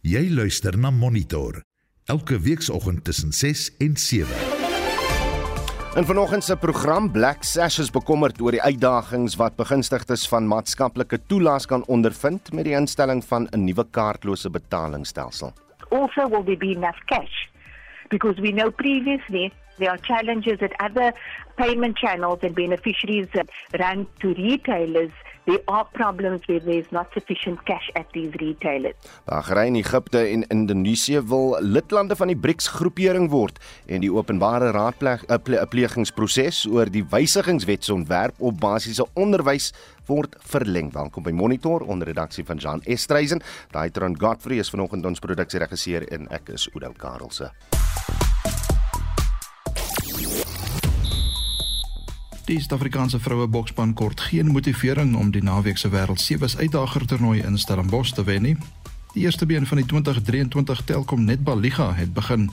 Jy luister na Monitor elke weekoggend tussen 6 en 7. In vanoggend se program Black Sash is bekommerd oor die uitdagings wat begunstigdes van maatskaplike toelaas kan ondervind met die instelling van 'n nuwe kaartlose betalingsstelsel. Also will there be enough cash? Because we know previously there are challenges at other payment channels and beneficiaries run to retailers there are problems where there's not sufficient cash at these retailers. Bahrein, Egipte en Indonesië wil lidlande van die BRICS groepering word en die openbare raadplegingsproses oor die wysigingswetsontwerp op basiese onderwys word verleng. Welkom by Monitor onder redaksie van Jan Estreisen. Daai Tron Godfrey is vanoggend ons produksieregisseur en ek is Oudou Karelse. Die Suid-Afrikaanse vroue boksspan kort geen motivering om die naweek se wêreld sewes uitdager toernooi in Stellenbosch te wen nie. Die eerste been van die 2023 Telkom Netball Liga het begin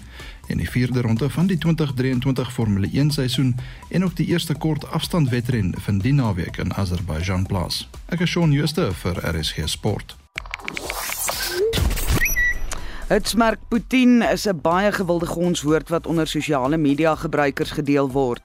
en die vierde ronde van die 2023 Formule 1 seisoen en ook die eerste kort afstandwedren vind die naweek in Azerbaijan plaas. Ek is Shaun Schuster vir RSG Sport. Hitsmerk Putin is 'n baie gewilde gonswoord wat onder sosiale media gebruikers gedeel word.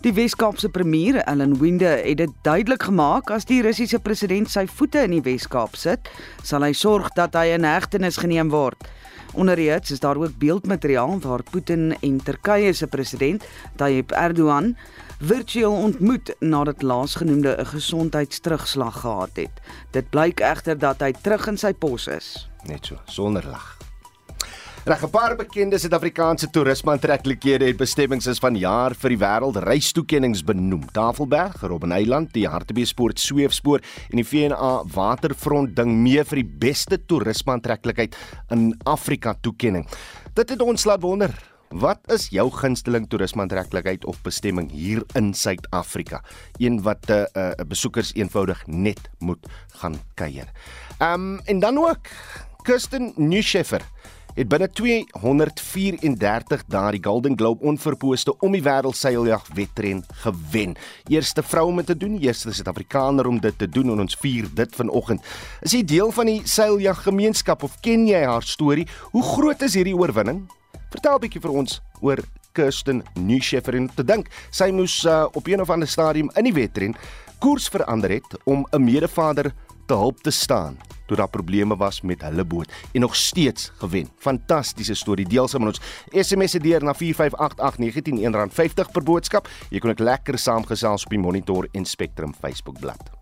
Die Wes-Kaapse premier, Ellen Winde, het dit duidelik gemaak as die Russiese president sy voete in die Wes-Kaap sit, sal hy sorg dat hy in hegtenis geneem word. Onder die hits is daar ook beeldmateriaal waar Putin en Turkye se president, Tayyip Erdogan, virtueel ontmoet nadat laasgenoemde 'n gesondheidsterugslag gehad het. Dit blyk egter dat hy terug in sy pos is. Net so, sonder lag. Reg 'n paar bekende Suid-Afrikaanse toerisme-aantreklikhede het bestemmings van jaar vir die wêreld reistoekennings benoem. Tafelberg, Robben Eiland, die Hartbeespoort sweefspoor en die VNA Waterfront ding mee vir die beste toerisme-aantreklikheid in Afrika toekenning. Dit het ons laat wonder. Wat is jou gunsteling toerisme-aantreklikheid of bestemming hier in Suid-Afrika? Een wat 'n uh, uh, besoekers eenvoudig net moet gaan kuier. Ehm um, en dan ook Kirsten Neuscheffer het binne 234 dae die Golden Globe onverpooste om die wêreld seiljag wedren gewen. Eerste vrou om dit te doen, eerste Suid-Afrikaner om dit te doen en ons vier dit vanoggend. Is jy deel van die seiljag gemeenskap of ken jy haar storie? Hoe groot is hierdie oorwinning? Vertel 'n bietjie vir ons oor Kirsten Neuscheffer en te dink sy moes uh, op een of ander stadium in die wedren koers verander het om 'n medevader te hulp te staan toe daar probleme was met hulle boot en nog steeds gewen. Fantastiese storie. Deel saam met ons. SMS se deur na 4588919 R50 per boodskap. Jy kan ook lekker saamgesels op die Monitor en Spectrum Facebook bladsy.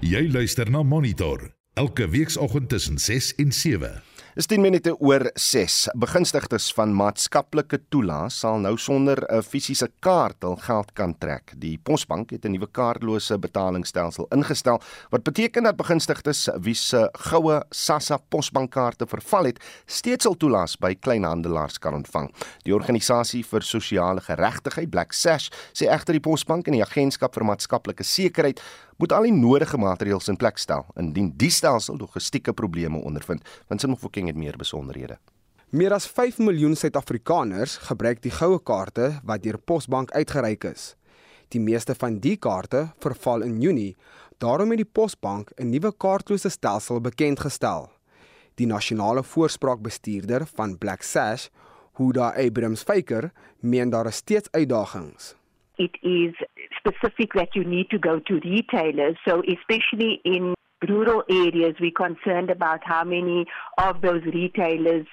Jy luister na Monitor elke weekoggend tussen 6 en 7. Is 10 minute oor 6. Begunstigdes van maatskaplike toelaas sal nou sonder 'n fisiese kaart hul geld kan trek. Die Posbank het 'n nuwe kaartlose betalingsstelsel ingestel wat beteken dat begunstigdes wie se goue SASSA Posbankkaarte verval het, steeds sal toelaas by kleinhandelaars kan ontvang. Die organisasie vir sosiale geregtigheid, Black Sash, sê egter die Posbank en die Agentskap vir Maatskaplike Sekerheid moet al die nodige maatreëls in plek stel indien die stelsel logistieke probleme ondervind. Winsin Mofokeng het meer besonderhede. Meer as 5 miljoen Suid-Afrikaners gebruik die goue kaarte wat deur Posbank uitgereik is. Die meeste van die kaarte verval in Junie. Daarom het die Posbank 'n nuwe kaartlose stelsel bekend gestel. Die nasionale voorspraakbestuurder van Black Sash, Huda Abrams Faker, meen daar is steeds uitdagings. It is specific that you need to go to retailers. So especially in rural areas, we're concerned about how many of those retailers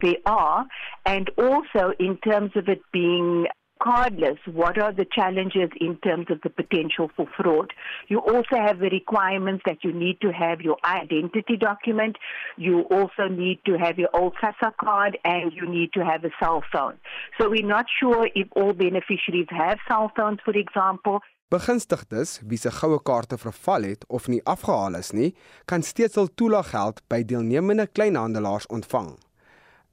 there are. And also in terms of it being cardless, what are the challenges in terms of the potential for fraud? You also have the requirements that you need to have your identity document, you also need to have your old SASA card, and you need to have a cell phone. So we're not sure if all beneficiaries have cell phones, for example. Begunstigdes wie se goue kaarte verval het of nie afgehaal is nie, kan steeds hul toelaggeld by deelnemende kleinhandelaars ontvang.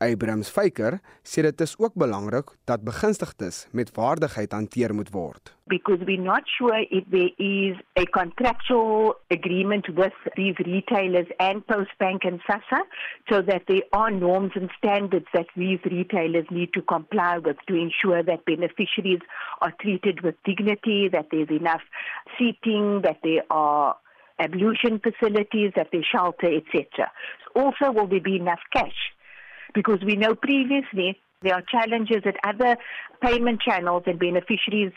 Abrams Faker sê dit is ook belangrik dat begunstigdes met waardigheid hanteer moet word. Because we're not sure if there is a contractual agreement with these retailers and Postbank and SASSA so that there are norms and standards that these retailers need to comply with to ensure that beneficiaries are treated with dignity, that there's enough seating, that there are ablution facilities, that there's shelter, etc. Also, will there be enough cash? Because we know previously there are challenges at other payment channels and beneficiaries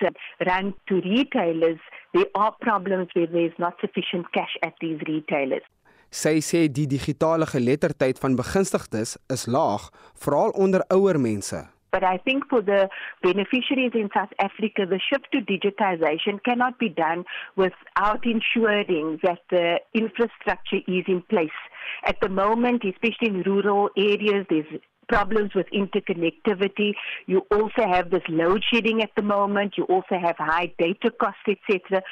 run to retailers. There are problems where there's not sufficient cash at these retailers. Sy sê die digitale geletterdheid van begunstigdes is laag, veral onder ouer mense. But I think for the beneficiaries in South Africa, the shift to digitization cannot be done without ensuring that the infrastructure is in place. At the moment, especially in rural areas, there's problems with interconnectivity. You also have this load shedding at the moment. You also have high data costs, etc.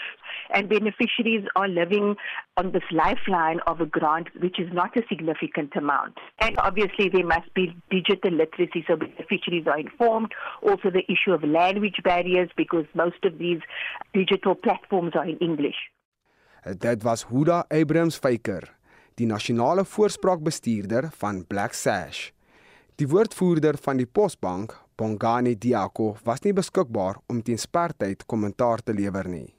And beneficiaries are living on this lifeline of a grant, which is not a significant amount. And obviously, there must be digital literacy so beneficiaries are informed. Also, the issue of language barriers because most of these digital platforms are in English. Dit was Huda Abrams Faker, die nasionale voorspraakbestuurder van Black Sash. Die woordvoerder van die Posbank, Bongani Diako, was nie beskikbaar om teen spertyd kommentaar te lewer nie.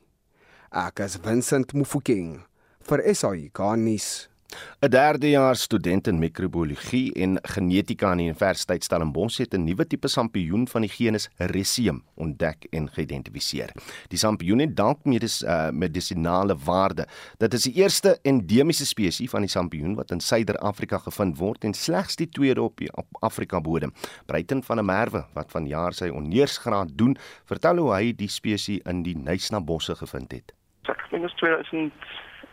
Ek is Vincent Mufokeng vir SAI Garnis. 'n Derdejaars student in mikrobiologie en genetika aan die Universiteit Stellenbosch het 'n nuwe tipe sampioen van die genus Resium ontdek en geïdentifiseer. Die sampioen het dank medis, uh, medisinale waarde. Dit is die eerste endemiese spesies van die sampioen wat in Suider-Afrika gevind word en slegs die tweede op die op Afrika bodem. Breiten van 'n Merwe wat vanjaar sy onneursgraad doen, vertel hoe hy die spesies in die Nysna bosse gevind het. Ek dink dit is 2000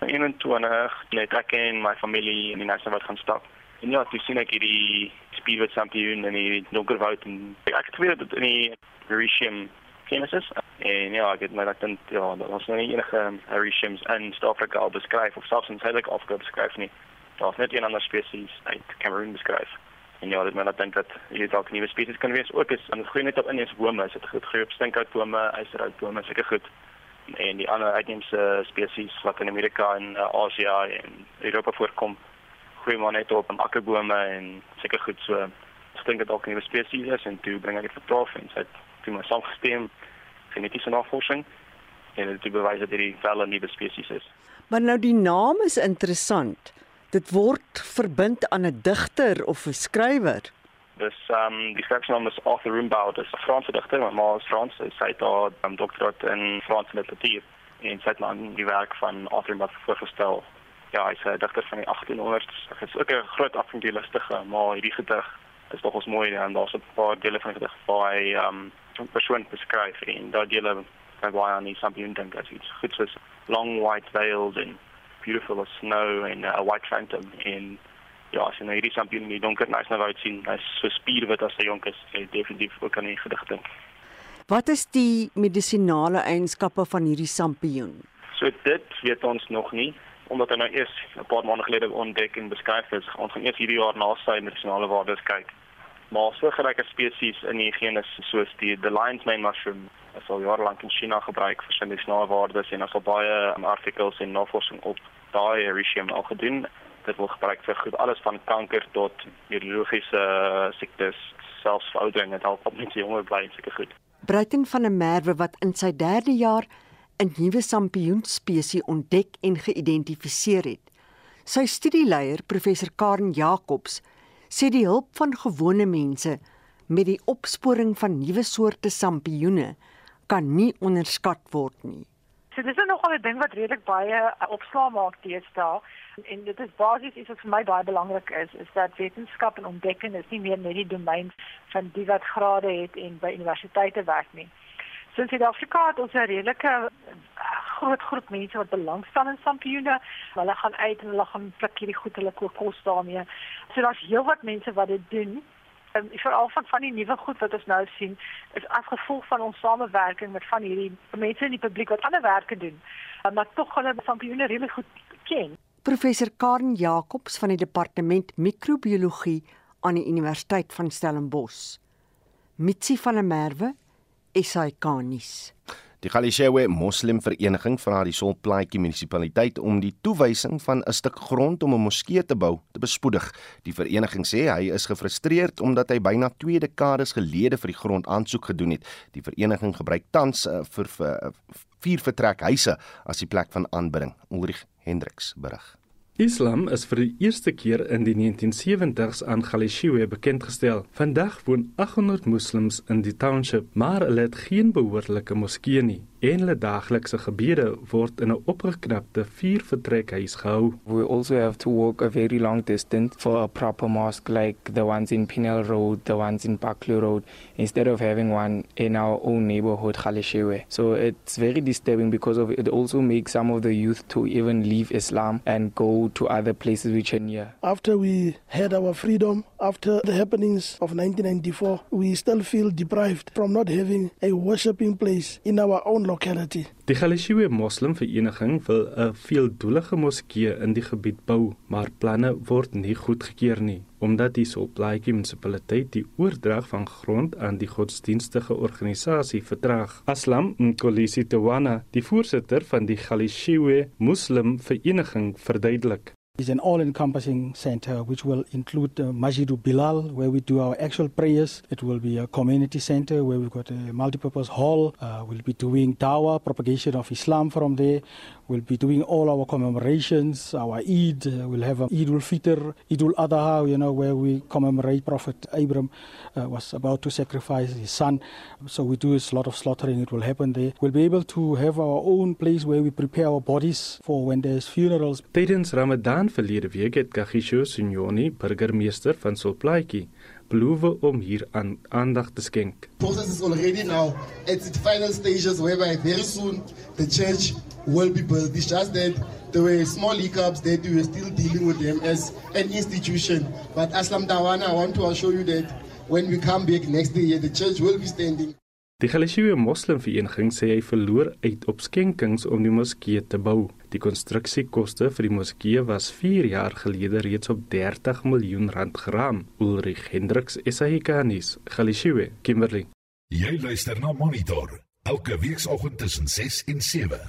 21 net ek en my familie in die nasie wat gaan stap. En ja, toe sien ek hierdie speedway sampioen in die donkerwoud en ek het geweet dat in die Mauritius Genesis en ja, ek het my dink ja, daar was nog nie enige Mauritius in Suid-Afrika al beskryf of selfs in Suid-Afrika beskryf nie. Daar was net een ander spesies uit Cameroon beskryf. En ja, dit my laat dink dat hierdie dalk nuwe spesies kan wees. Ook is aan groei net op in eens bome, is dit goed groei op stinkhoutbome, ysterhoutbome, seker goed en die ander uitheemse spesies wat in Amerika en uh, Asië en Europa voorkom groei maar net op akkerbome en seker goed so ek dink dit dalk 'n nuwe spesies is en toe bring ek dit vir prof en sê toe my saamgestem genetiese navorsing en dit bewys dat hierdie wel 'n nuwe spesies is. Maar nou die naam is interessant. Dit word verbind aan 'n digter of 'n skrywer. Dus um, die skryfnaam is Arthur Rimbaud, dis 'n Franse digter, maar maar is Frans, sy het daar 'n um, doktoraat in Franse literatuur en sy het dan die werk van Arthur Rimbaud voorgestel. Ja, hy's 'n digter van die 1800s. Hy is ook 'n groot avontuurlustige, maar hierdie gedig is nogals mooi en daar's 'n paar dele van die gedig waar hy um 'n persoon beskryf en daai dele by baie aan die sampioen dink as iets goed soos long white veils and beautiful as snow and uh, a white phantom in ja, as jy nou hierdie sampioen in die donker nice nou uit sien, hy's so spierwit as hy jonk is, hy definitief ook aan die gedigte. Wat is die medisinale eienskappe van hierdie sampioen? So dit weet ons nog nie omdat hy nou eers 'n paar maande gelede ontdek en beskryf is. Ons gaan eers hierdie jaar na sy medisinale waardes kyk. Maar soortgelyke spesies in die genus soos die the lion's mane mushroom is al jare lank in China gebruik vir sy medisinale waardes en as al baie artikels en navorsing op daai regime al gedoen dit word gebruik vir goed alles van kanker tot neurologiese uh, siektes, selfs veroudering, dit help op mense jonger bly seker goed. Bruiten van 'n merwe wat in sy 3de jaar 'n nuwe sampioenspesie ontdek en geïdentifiseer het. Sy studieleier, professor Karen Jacobs, sê die hulp van gewone mense met die opsporing van nuwe soorte sampioene kan nie onderskat word nie. So dis nou nogal 'n ding wat redelik baie uh, opslaa maak teenoor en dit is basies iets wat vir my baie belangrik is is dat wetenskap en ontdekking is nie meer net die domein van die wat grade het en by universiteite werk nie. So in Suid-Afrika het ons 'n redelike uh, groot groep mense wat belangstel in sampioene. Hulle gaan uit en hulle gaan pluk hierdie goed, hulle koop kos daarmee. So daar's heelwat mense wat dit doen. En veral van van die nuwe goed wat ons nou sien, is as gevolg van ons samewerking met van hierdie mense in die publiek wat ander werke doen, maar tog hulle sampioene regtig goed ken. Professor Karen Jacobs van die departement mikrobiologie aan die Universiteit van Stellenbosch. Mitsi van der Merwe, SAK nuus. Die Galishewe Moslem Vereniging vra die Solplaatjie munisipaliteit om die toewysing van 'n stuk grond om 'n moskee te bou te bespoedig. Die vereniging sê hy is gefrustreerd omdat hy byna 2 dekades gelede vir die grond aansoek gedoen het. Die vereniging gebruik tans uh, vir, vir vier vertrekhuise as die plek van aanbidding. Ulrich Hendriks berig. Islam is vir die eerste keer in die 1970s aan Galishiwe bekend gestel. Vandag woon 800 moslems in die township, maar hulle het geen behoorlike moskee nie en hulle daaglikse gebede word in 'n opgeknapte viervertrekhuis gehou. We also have to walk a very long distance for a proper mosque like the ones in Pinel Road, the ones in Baklu Road, instead of having one in our own neighborhood Khalishewe. So it's very disturbing because of it also makes some of the youth to even leave Islam and go to other places which are near. After we had our freedom, after the happenings of 1994, we still feel deprived from not having a worshiping place in our own locality. Die Galishiwe Moslem Vereniging wil 'n veeldoelige moskee in die gebied bou, maar planne word nie goedgekeur nie omdat die Soplaatjie munisipaliteit die oordrag van grond aan die godsdienstige organisasie vertraag. Aslam Nkolisi Tawana, die voorsitter van die Galishiwe Moslem Vereniging, verduidelik. It's an all-encompassing center which will include uh, Masjidul Bilal where we do our actual prayers. It will be a community center where we've got a multi-purpose hall. Uh, we'll be doing dawah, propagation of Islam from there. We'll be doing all our commemorations, our Eid. Uh, we'll have Eid ul-Fitr, Eid ul-Adha, you know, where we commemorate Prophet Abram uh, was about to sacrifice his son. So we do a lot of slaughtering. It will happen there. We'll be able to have our own place where we prepare our bodies for when there's funerals. Tydens Ramadan verlede week het Kagisho Signoni, burgemeester van Solplaatjie, beloof om hier aan aandag te skenk. Process is already now at its final stages whereby very soon the church will be built. It's just that there were small hiccups that we were still dealing with them as an institution. But Aslam Dawana, I want to assure you that when we come back next year, the church will be standing. Die Galishiwe Moslimvereniging sê hy verloor uit op skenkings om die moskee te bou. Die konstruksiekoste vir die moskee was 4 jaar gelede reeds op 30 miljoen rand geraam. Ulrich Hendriks, SAK-nuus, Galishiwe, Kimberley. Jy luister na Monitor elke weekoggend tussen 6 en 7.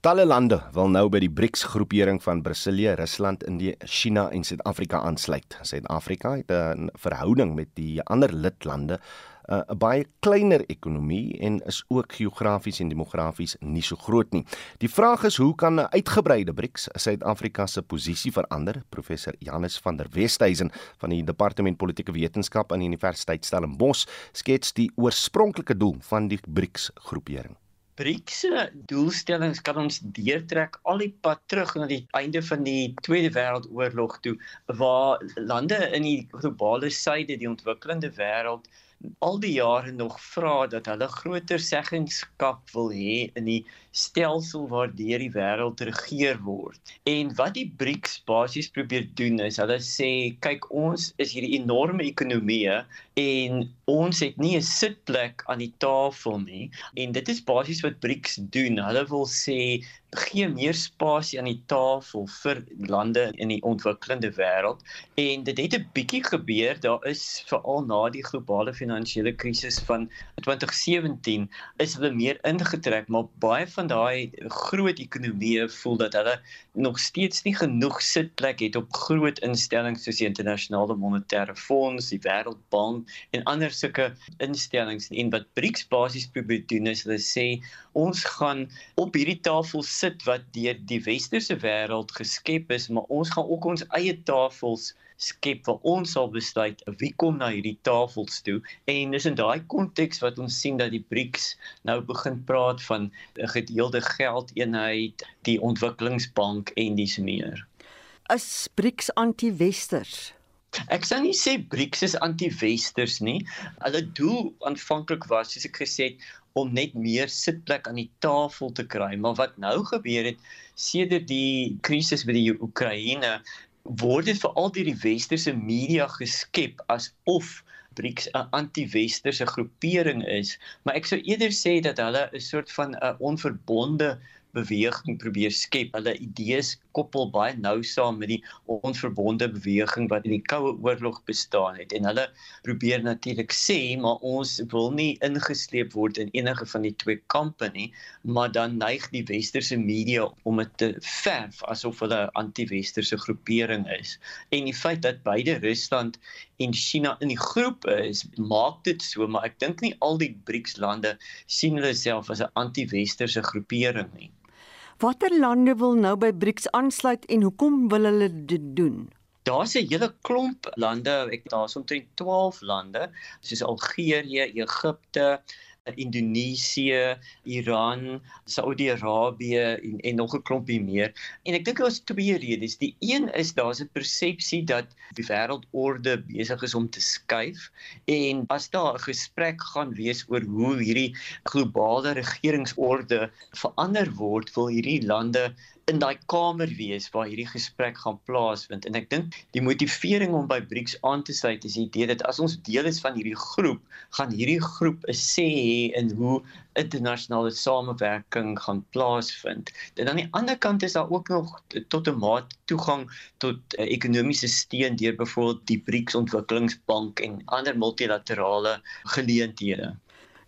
Talle lande wil nou by die BRICS-groepering van Brasilië, Rusland, Indië, China en Suid-Afrika aansluit. Suid-Afrika het 'n verhouding met die ander lidlande 'n baie kleiner ekonomie en is ook geografies en demografies nie so groot nie. Die vraag is hoe kan 'n uitgebreide BRICS Suid-Afrika se posisie verander? Professor Janus van der Westhuizen van die Departement Politieke Wetenskap aan die Universiteit Stellenbosch skets die oorspronklike doel van die BRICS groepering. BRICS se doelstellings kan ons deurtrek al die pad terug na die einde van die Tweede Wêreldoorlog toe waar lande in die globale suide, die ontwikkelende wêreld al die jare nog vra dat hulle groter seggenskap wil hê in die stelsel waardeur die wêreld regeer word. En wat die BRICS basies probeer doen is hulle sê kyk ons is hierdie enorme ekonomieë en ons het nie 'n sitplek aan die tafel nie en dit is basies wat BRICS doen. Hulle wil sê gee meer spasie aan die tafel vir lande in die ontwikkelende wêreld en dit het 'n bietjie gebeur daar is veral na die globale finansiële krisis van 2017 is hulle meer ingetrek maar baie van daai groot ekonomieë voel dat hulle nog steeds nie genoeg sitplek het op groot instellings soos die internasionale monetêre fonds die wêreldbank en ander sulke instellings en wat BRICS basies probeer doen is hulle sê ons gaan op hierdie tafel sit wat deur die westerse wêreld geskep is, maar ons gaan ook ons eie tafels skep waar ons sal besluit wie kom na hierdie tafels toe en dis in daai konteks wat ons sien dat die BRICS nou begin praat van 'n gedeelde geldeenheid, die ontwikkelingsbank en dis meer. Is BRICS anti-westers? Ek sou nie sê BRICS is anti-westers nie. Hulle doel aanvanklik was, soos ek gesê het, om net meer sitplek aan die tafel te kry. Maar wat nou gebeur het sedert die krisis by die Oekraïne, word dit veral deur die westerse media geskep asof BRICS 'n anti-westerse groepering is, maar ek sou eerder sê dat hulle 'n soort van 'n onverbonde beweging probeer skep. Hulle idees koppel baie nou saam met die onverbonde beweging wat in die Koue Oorlog bestaan het en hulle probeer natuurlik sê maar ons wil nie ingesleep word in enige van die twee kampe nie, maar dan neig die westerse media om dit te verf asof hulle 'n anti-westerse groepering is. En die feit dat beide Rusland en China in die groep is, maak dit so, maar ek dink nie al die BRICS lande sien hulle self as 'n anti-westerse groepering nie. Watter lande wil nou by BRICS aansluit en hoekom wil hulle dit doen? Daar's 'n hele klomp lande, ek daar's omtrent 12 lande, soos Algerië, Egipte, Indonesië, Iran, Saudi-Arabië en en nog 'n klompie meer. En ek dink daar is twee redes. Die een is daar's 'n persepsie dat die wêreldorde besig is om te skuif en as daar 'n gesprek gaan wees oor hoe hierdie globale regeringsorde verander word, wil hierdie lande in daai kamer wees waar hierdie gesprek gaan plaasvind en ek dink die motivering om by BRICS aan te sluit is die idee dat as ons deel is van hierdie groep, gaan hierdie groep 'n sê hê in hoe internasionale samewerking gaan plaasvind. En aan die ander kant is daar ook nog tot 'n mate toegang tot uh, ekonomiese steun deur byvoorbeeld die BRICS ontwikkelingsbank en ander multilaterale geleenthede.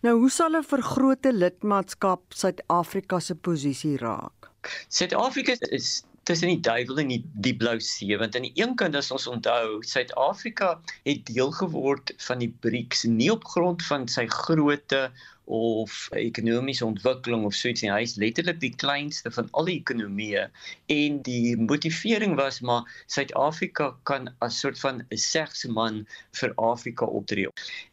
Nou, hoe sal 'n vergrote lidmaatskap Suid-Afrika se posisie raak? Suid-Afrika is tussen die duiwel en die die blou see want aan die een kant as ons onthou Suid-Afrika het deel geword van die BRICS nie op grond van sy grootte of ekonomiese ontwikkeling of so iets nie. Hy is letterlik die kleinste van al die ekonomieë en die motivering was maar Suid-Afrika kan as soort van 'n segsman vir Afrika optree.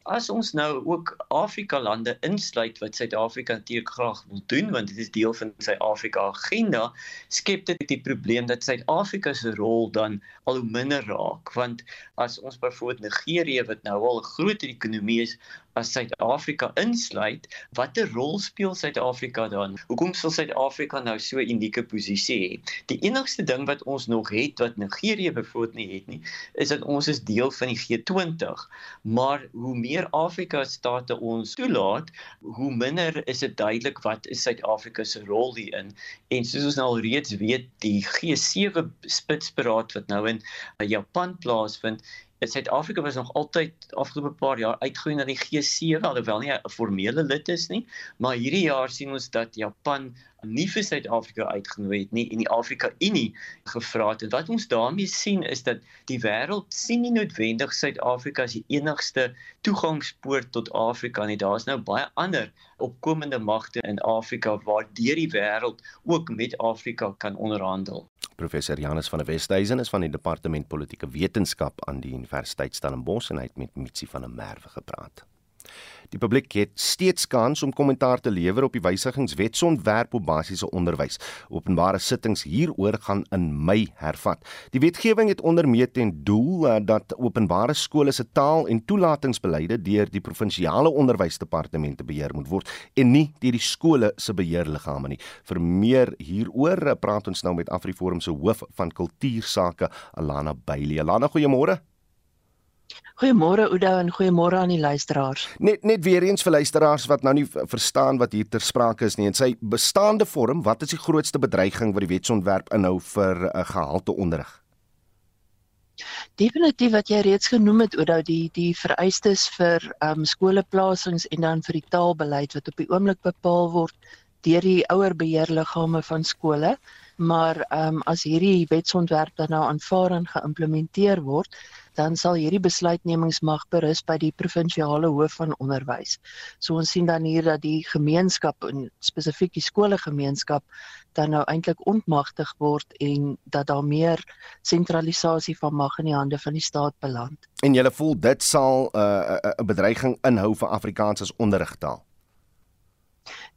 As ons nou ook Afrika lande insluit wat Suid-Afrika natuurlik graag wil doen want dit is deel van sy Afrika agenda, skep dit die probleem dat Suid-Afrika se rol dan al hoe minder raak want as ons byvoorbeeld Nigerië wat nou al 'n groot ekonomie is as Suid-Afrika insluit, watter rol speel Suid-Afrika dan? Hoekom sal Suid-Afrika nou so 'n unieke posisie hê? Die enigste ding wat ons nog het wat Nigerië bevoorbeeld nie het nie, is dat ons is deel van die G20. Maar hoe meer Afrika state ons toelaat, hoe minder is dit duidelik wat is Suid-Afrika se rol hierin. En soos ons nou al reeds weet, die G7 spitsberaad wat nou in Japan plaasvind, Suid-Afrika was nog altyd afgelope paar jaar uitgroei na die G7 alhoewel nie 'n formele lid is nie, maar hierdie jaar sien ons dat Japan nie vir Suid-Afrika uitgenooi het nie en die Afrika Unie gevra het. En wat ons daarmee sien is dat die wêreld sien nie noodwendig Suid-Afrika as die enigste toegangspoort tot Afrika nie. Daar's nou baie ander opkomende magte in Afrika waar deur die wêreld ook met Afrika kan onderhandel. Professor Janus van der Westhuizen is van die Departement Politieke Wetenskap aan die Universiteit Stellenbosch en hy het met Mitsi van der Merwe gepraat. Die publiek het steeds kans om kommentaar te lewer op die wysigingswet se ontwerp op basiese onderwys. Openbare sittings hieroor gaan in Mei hervat. Die wetgewing het onder meer ten doel uh, dat openbare skole se taal- en toelatingsbeleide deur die provinsiale onderwysdepartemente beheer moet word en nie deur die skole se beheerliggame nie. Vir meer hieroor uh, praat ons nou met AfriForum se hoof van kultuursake, Alana Bailey. Alana, goeiemôre. Goeiemôre Oudo en goeiemôre aan die luisteraars. Net net weer eens vir luisteraars wat nou nie verstaan wat hier ter sprake is nie. In sy bestaande vorm, wat is die grootste bedreiging wat die wetsontwerp inhou vir 'n uh, gehalte onderrig? Definitief wat jy reeds genoem het Oudo, die die vereistes vir ehm um, skoleplasings en dan vir die taalbeleid wat op die oomblik bepaal word deur die ouer beheerliggame van skole maar ehm um, as hierdie wetsontwerp dan nou aanvaar en geïmplementeer word, dan sal hierdie besluitnemingsmag berus by die provinsiale hoof van onderwys. So ons sien dan hier dat die gemeenskap en spesifiek die skoolgemeenskap dan nou eintlik ontmagtig word en dat daar meer sentralisasie van mag in die hande van die staat beland. En jy voel dit sal 'n uh, 'n bedreiging inhou vir Afrikaans as onderrigtaal.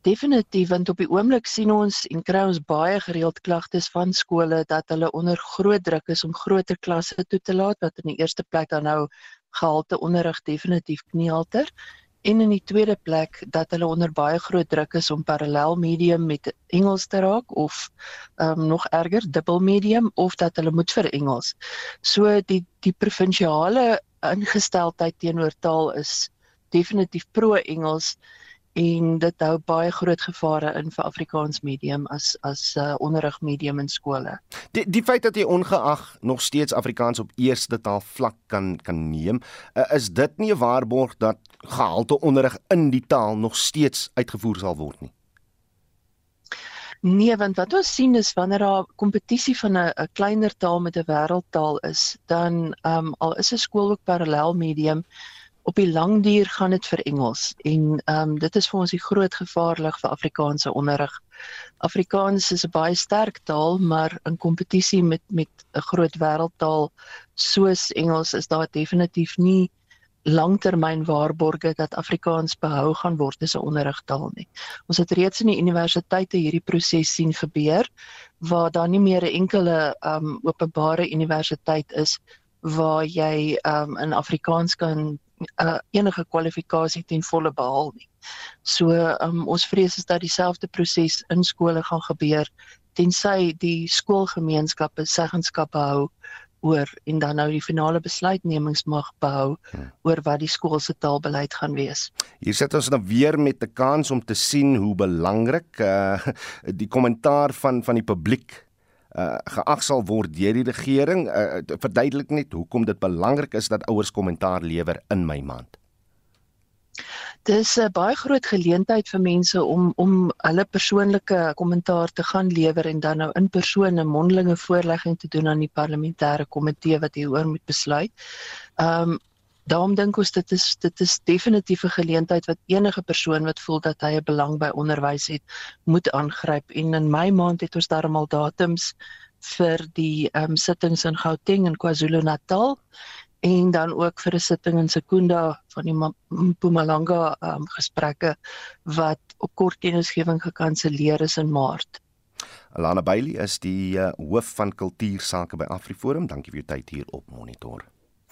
Definitief want op die oomblik sien ons en kry ons baie gereeld klagtes van skole dat hulle onder groot druk is om groter klasse toe te laat wat in die eerste plek dan nou gehalte onderrig definitief knielter en in die tweede plek dat hulle onder baie groot druk is om parallel medium met Engels te raak of um, nog erger dubbel medium of dat hulle moet vir Engels. So die die provinsiale ingesteldheid teenoor taal is definitief pro Engels en dit hou baie groot gevare in vir Afrikaans medium as as 'n uh, onderrigmedium in skole. Die die feit dat jy ongeag nog steeds Afrikaans op eerste taal vlak kan kan neem, uh, is dit nie 'n waarborg dat gehalte onderrig in die taal nog steeds uitgevoer sal word nie. Nee, want wat ons sien is wanneer daar kompetisie van 'n kleiner taal met 'n wêreldtaal is, dan ehm um, al is 'n skool ook parallel medium, op die lang duur gaan dit vir Engels en ehm um, dit is vir ons die groot gevaar lig vir Afrikaanse onderrig. Afrikaans is 'n baie sterk taal, maar in kompetisie met met 'n groot wêreldtaal soos Engels is daar definitief nie langtermyn waarborge dat Afrikaans behou gaan word as 'n onderrigtaal nie. Ons het reeds in die universiteite hierdie proses sien gebeur waar daar nie meer 'n enkele um openbare universiteit is waar jy um in Afrikaans kan uh, enige kwalifikasie ten volle behaal nie. So um ons vrees is dat dieselfde proses in skole gaan gebeur tensy die skoolgemeenskap seggenskap behou oor en dan nou die finale besluitnemings mag behou hmm. oor wat die skool se taalbeleid gaan wees. Hier sit ons nou weer met 'n kans om te sien hoe belangrik uh die kommentaar van van die publiek uh geag sal word deur die regering. Uh, verduidelik net hoekom dit belangrik is dat ouers kommentaar lewer in my maand. Dis 'n baie groot geleentheid vir mense om om hulle persoonlike kommentaar te gaan lewer en dan nou in persoon 'n mondelinge voorlegging te doen aan die parlementêre komitee wat hieroor moet besluit. Ehm um, daarom dink ons dit is dit is definitief 'n geleentheid wat enige persoon wat voel dat hy 'n belang by onderwys het, moet aangryp en in my maand het ons darmal datums vir die ehm um, sittings in Gauteng en KwaZulu-Natal en dan ook vir 'n sitting in Sekunda van die Mpumalanga um, gesprekke wat op kort kennisgewing gekanselleer is in Maart. Alana Bailey is die uh, hoof van kultuursake by AfriForum. Dankie vir jou tyd hier op Monitor.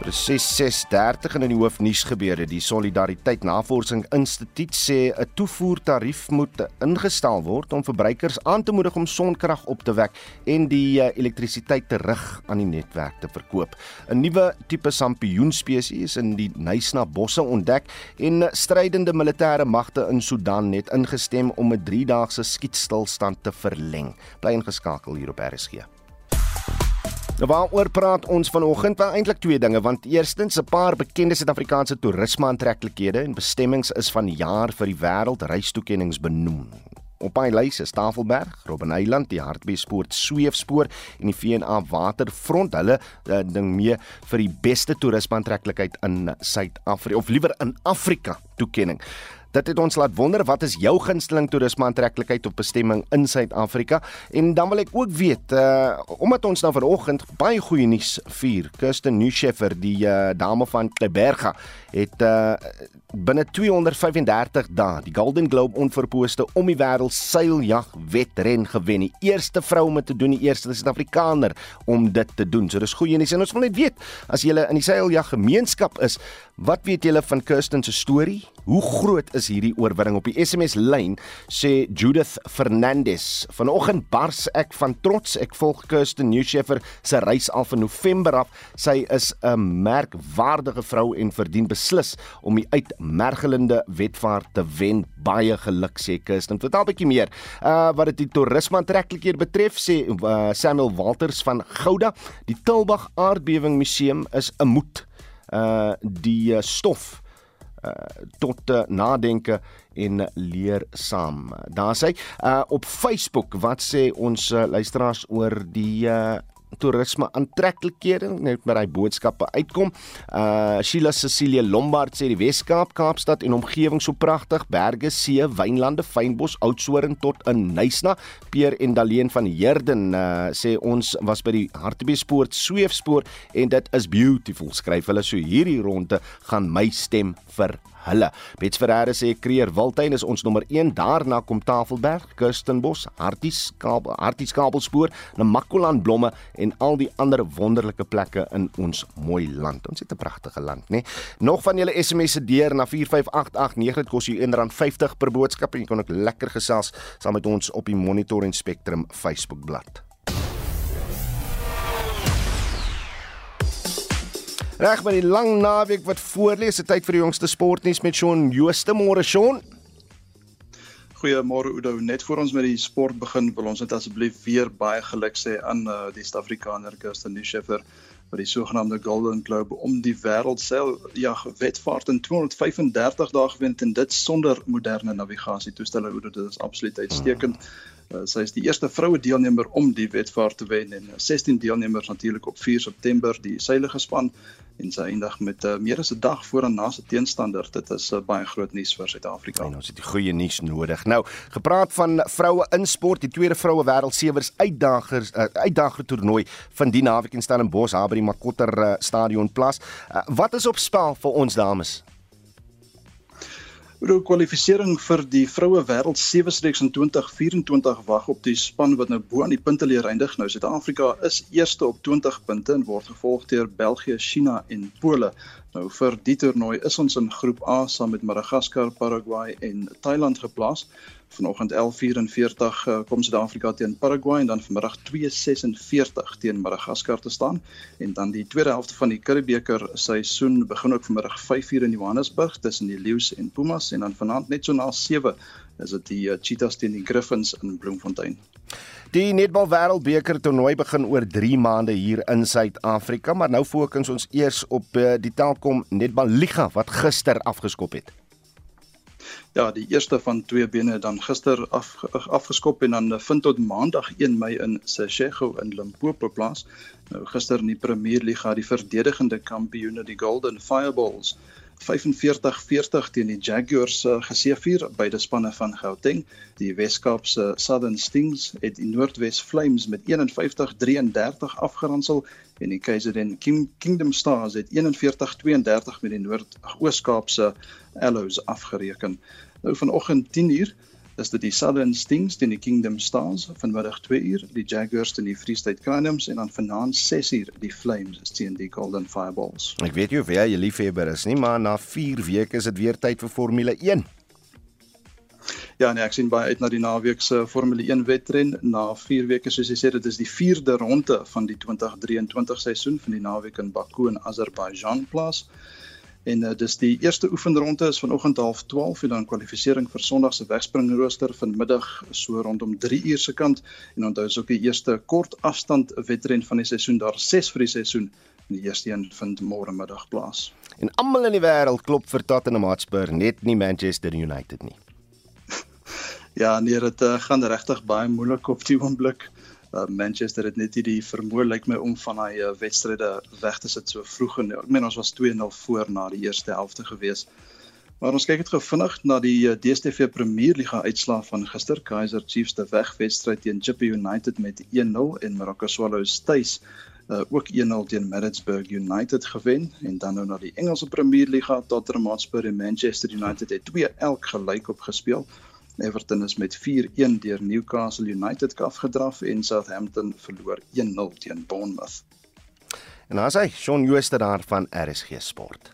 Presies 6:30 in die hoofnuus gebeure. Die Solidariteit Navorsing Instituut sê 'n toevoertarief moet ingestel word om verbruikers aan te moedig om sonkrag op te wek en die uh, elektrisiteit terug aan die netwerk te verkoop. 'n Nuwe tipe sampioenspesies in die Nysna bosse ontdek en strydende militêre magte in Sudan het ingestem om 'n 3-daagse skietstilstand te verleng. Bly ingeskakel hier op RSG. Nou waaroor praat ons vanoggend? Wel eintlik twee dinge, want eerstens 'n paar bekende Suid-Afrikaanse toerisme aantreklikhede en bestemmings is van jaar vir die wêreld reistoekennings benoem. Op my lys is Tafelberg, Robben Island, die Hartbeespoort Sweefspoor en die VNA Waterfront. Hulle uh, ding mee vir die beste toerisme aantreklikheid in Suid-Afrika of liewer in Afrika toekenning. Dit het ons laat wonder wat is jou gunsteling toerisme aantreklikheid op bestemming in Suid-Afrika? En dan wil ek ook weet, uh omdat ons nou vanoggend baie goeie nuus vier. Kirsten Nuscheffer, die uh dame van Kleberga, het uh binne 235 dae die Golden Globe onverpooste om die wêreld seiljag wedren gewen. Die eerste vrou om te doen, die eerste Suid-Afrikaner om dit te doen. So dis goeie nuus en ons wil net weet as jy in die seiljag gemeenskap is, wat weet julle van Kirsten se storie? Hoe groot is hierdie oorwinning op die SMS lyn sê Judith Fernandez. Vanoggend bars ek van trots. Ek volg Kirsten Newshafer se reis al van November af. Sy is 'n merkwaardige vrou en verdien beslis om die uitmergelende wetvaart te wen. Baie geluk sê Kirsten. Vertel 'n bietjie meer. Uh wat dit die toerisme aantreklikheid betref sê uh, Samuel Walters van Gouda, die Tilbag Aardbewing Museum is 'n moed. Uh die uh, stof uh, tot uh, nadenke en leer saam. Daar sê uh, op Facebook wat sê ons uh, luisteraars oor die uh, toerisme aantreklikhede net met hy boodskappe uitkom. Uh Sheila Cecilia Lombard sê die Wes-Kaap, Kaapstad en omgewing so pragtig, berge, see, wynlande, fynbos, oudtshoorn tot in Nysna. Peer en Daleen van Herden uh sê ons was by die Hartbeespoort sweefspoor en dit is beautiful. Skryf hulle so hierdie ronde gaan my stem vir hulle. Bets Ferreira sê Kreer Wildtuin is ons nommer 1, daarna kom Tafelberg, Kirstenbos, Harties Kabel, Harties Kabelspoor, Namakoland blomme en al die ander wonderlike plekke in ons mooi land. Ons het 'n pragtige land, né? Nee? Nog van julle SMS'e deur na 45889 dit kos jou R1.50 per boodskap en jy kan ook lekker gesels saam met ons op die Monitor en Spectrum Facebook Reg met die lang naweek wat voorlê, dit tyd vir die jongste sportnuus met Shaun Jooste. Môre Shaun. Goeiemôre Udo. Net voor ons met die sport begin, wil ons net asseblief weer baie geluk sê aan uh, die Suid-Afrikaner Kirsten Scheffer vir die sogenaamde Golden Globe om die wêreldseil ja, wetvaart in 235 dae gewen en dit sonder moderne navigasie toestelle. Udo, dit is absoluut uitstekend. Uh, sy is die eerste vroue deelnemer om die wetvaart te wen en 16 uh, deelnemers natuurlik op 4 September die seile gespan en sy eindig met uh, meer as 'n dag voor en na se teenstander. Dit is uh, baie groot nuus vir Suid-Afrika. Ons het die goeie nuus nodig. Nou, gepraat van vroue in sport, die tweede vroue wêreldsewers uitdagers uh, uitdager toernooi van die naweek in Stellenbosch by die Makotter uh, Stadion plaas. Uh, wat is op spel vir ons dames? Oor kwalifikasie vir die vroue wêreld sewe reeks in 2024 wag op die span wat nou bo aan die punteleer eindig. Nou Suid-Afrika is eerste op 20 punte en word gevolg deur België, China en Pole. Nou vir die toernooi is ons in groep A saam met Madagaskar, Paraguay en Thailand geplaas. Vanoggend 11:44 uh, kom Suid-Afrika teen Paraguay en dan vanmiddag 2:46 teen Madagaskar te staan en dan die tweede helfte van die Curriebeeker seisoen begin ook vanmiddag 5:00 in Johannesburg tussen die Lions en Pumas en dan vanaand net so na 7 is dit die uh, Cheetahs teen die Griffins in Bloemfontein. Die netbal wêreldbeker toernooi begin oor 3 maande hier in Suid-Afrika, maar nou fokus ons eers op uh, die Telkom Netbal Liga wat gister afgeskop het. Ja, die eerste van twee bene dan gister af, afgeskop en dan vind tot maandag 1 Mei in Seshego in Limpopo plaas. Nou gister in die Premier Liga die verdedigende kampioene die Golden Fireballs 45-40 teen die Jaguars uh, geseëvier die spanne van Gauteng. Die Wes-Kaapse Southern Stings het die Noordwes Flames met 51-33 afgeronsel en die KZN King Kingdom Stars het 41-32 met die Noord-Oos-Kaapse Allows afgereken. Nou vanoggend 10uur is dit die Southern Stings teen die Kingdom Stars vanmiddag 2 uur die Jaguars teen die Free State Cannons en dan vanaand 6 uur die Flames teen die Golden Fireballs. Ek weet jy of jy 'n liefhebber is nie, maar na 4 weke is dit weer tyd vir Formule 1. Ja, nee, ek sien baie uit na die naweek se Formule 1 wedren. Na 4 weke, soos jy sê, dit is die 4de ronde van die 2023 seisoen van die naweek in Baku in Azerbaijan plaas. En uh, dis die eerste oefenronde is vanoggend half 12 en dan kwalifikasie vir Sondag se wegspringrooster vanmiddag so rondom 3 uur se kant en onthou is ook die eerste kort afstand wedren van die seisoen daar 6 vir die seisoen en die eerste een vind môre middag plaas. En almal in die wêreld klop vir Tottenham Hotspur, net nie Manchester United nie. ja, nee, dit uh, gaan regtig baie moeilik op die oomblik uh, Manchester het net nie die vermoë lyk my om van daai uh, wedstryde weg te sit so vroeg en ek meen ons was 2-0 voor na die eerste helfte gewees. Maar ons kyk dit gou vinnig na die uh, DStv Premier Liga uitslae van gister. Kaizer Chiefs te wegwedstryd teen Chippa United met 1-0 en Marokko Swallows tuis uh, ook 1-0 teen Maritzburg United gewen en dan nou na die Engelse Premier Liga Tottenham Hotspur en Manchester United het 2 elk gelyk op gespeel. Everton is met 4-1 deur Newcastle United afgedraf en Southampton verloor 1-0 teen Bournemouth. En as hy Shaun Jooste daar van RSG Sport.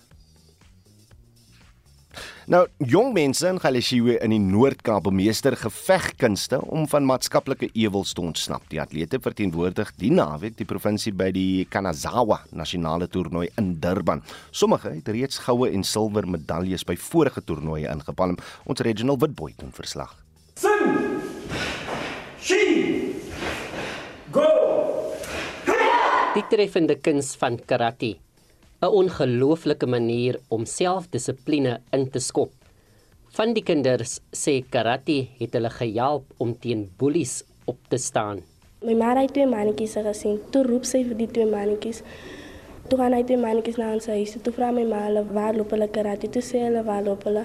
Nou, jong mense in Galesiewe in die Noord-Kaap bemeester gevegkunste om van maatskaplike ewels te ontsnap. Die atlete verteenwoordig die naweek die provinsie by die Kanazawa nasionale toernooi in Durban. Sommige het reeds goue en silwer medaljes by vorige toernooie ingepalm. Ons Reginald Witboy doen verslag. Sing! She! Go! Die treffende kuns van karate 'n ongelooflike manier om selfdissipline in te skop. Van die kinders sê karate het hulle gehelp om teen bullies op te staan. My ma het twee mannetjies gesien. Toe roep sy vir die twee mannetjies. Toe gaan hy twee mannetjies na ons huis. Toe vra my ma hulle waar loop hulle karate? Toe sê hulle waar loop hulle?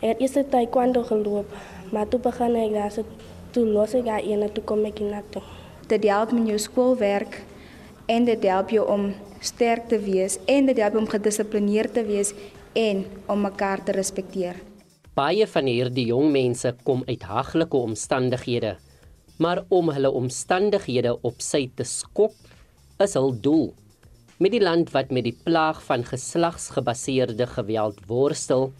Ek het eers taekwondo geloop, maar toe begin ek daar so toe los ek daar een en toe kom ek na toe. Dit help met jou skoolwerk en dit help jou om sterk te wees en dit help om gedissiplineerd te wees en om mekaar te respekteer. Baie van hierdie jong mense kom uit haglike omstandighede, maar om hulle omstandighede op sy te skop is hul doel. Met die land wat met die plaag van geslagsgebaseerde geweld worstel,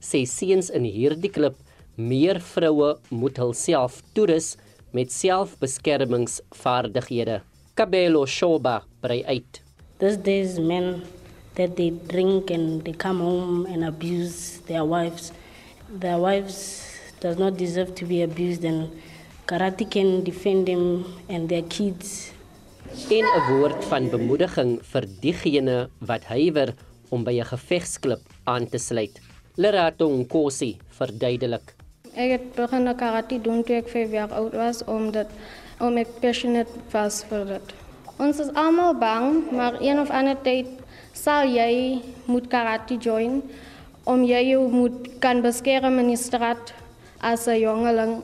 sê seuns in hierdie klub meer vroue moet hulself toerus met selfbeskermingsvaardighede. Kabelo Shoba brei uit. These days, men that they drink and they come home and abuse their wives. Their wives does not deserve to be abused and karate can defend them and their kids. In 'n woord van bemoediging vir diegene wat huiwer om by 'n gevegsklub aan te sluit. Lerato Nkosi verduidelik. Ek het begin karate doen toe ek 5 jaar oud was omdat om ek passionate was vir dit. Ons is almal bang, maar een of ander tyd sal jy moet karate join om jy jou moet kan beskerm in die straat as 'n jongeling.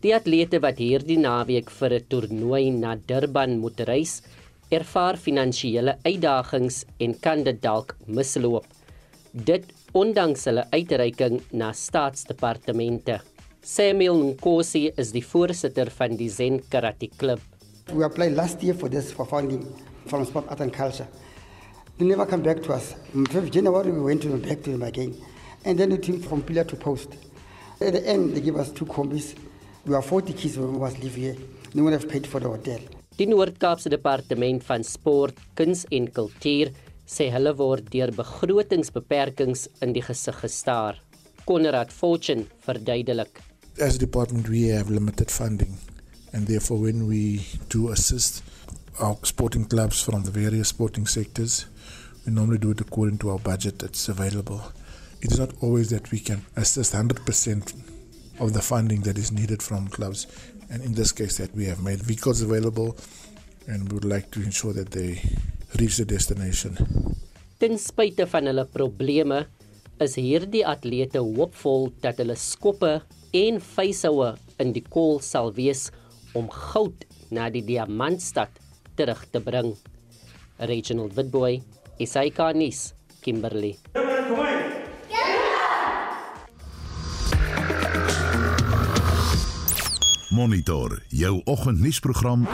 Die atlete wat hierdie naweek vir 'n toernooi na Durban moet reis, ervaar finansiële uitdagings en kan dit dalk misloop. Dit ondanks hulle uitreiking na staatsdepartemente. Samuel Nkosi is die voorsitter van die Zen Karate Club. We applied last year for this for funding from Sport Art and Culture. They never come back to us. In 5th January, we went to them back to them again. And then we team from pillar to post. At the end, they give us two combis. We were 40 kids when we was live here. No one have paid for the hotel. Die Noord-Kaapse Departement van Sport, Kuns en Kultuur sê hulle word deur begrotingsbeperkings in die gesig gestaar. Konrad Fortune verduidelik. As a department we have limited funding and therefore when we do assist our sporting clubs from the various sporting sectors we normally do it according to our budget that's available. It is not always that we can assist 100% of the funding that is needed from clubs and in this case that we have made vehicles available and we would like to ensure that they reach the destination. Ten spyte van hulle probleme is hierdie atlete hoopvol dat hulle skoppe en vuishoue in die kol sal wees om goud na die diamantstad terug te bring. Reginald Witboy, SAK-nuus, Kimberley. Monitor jou oggendnuusprogram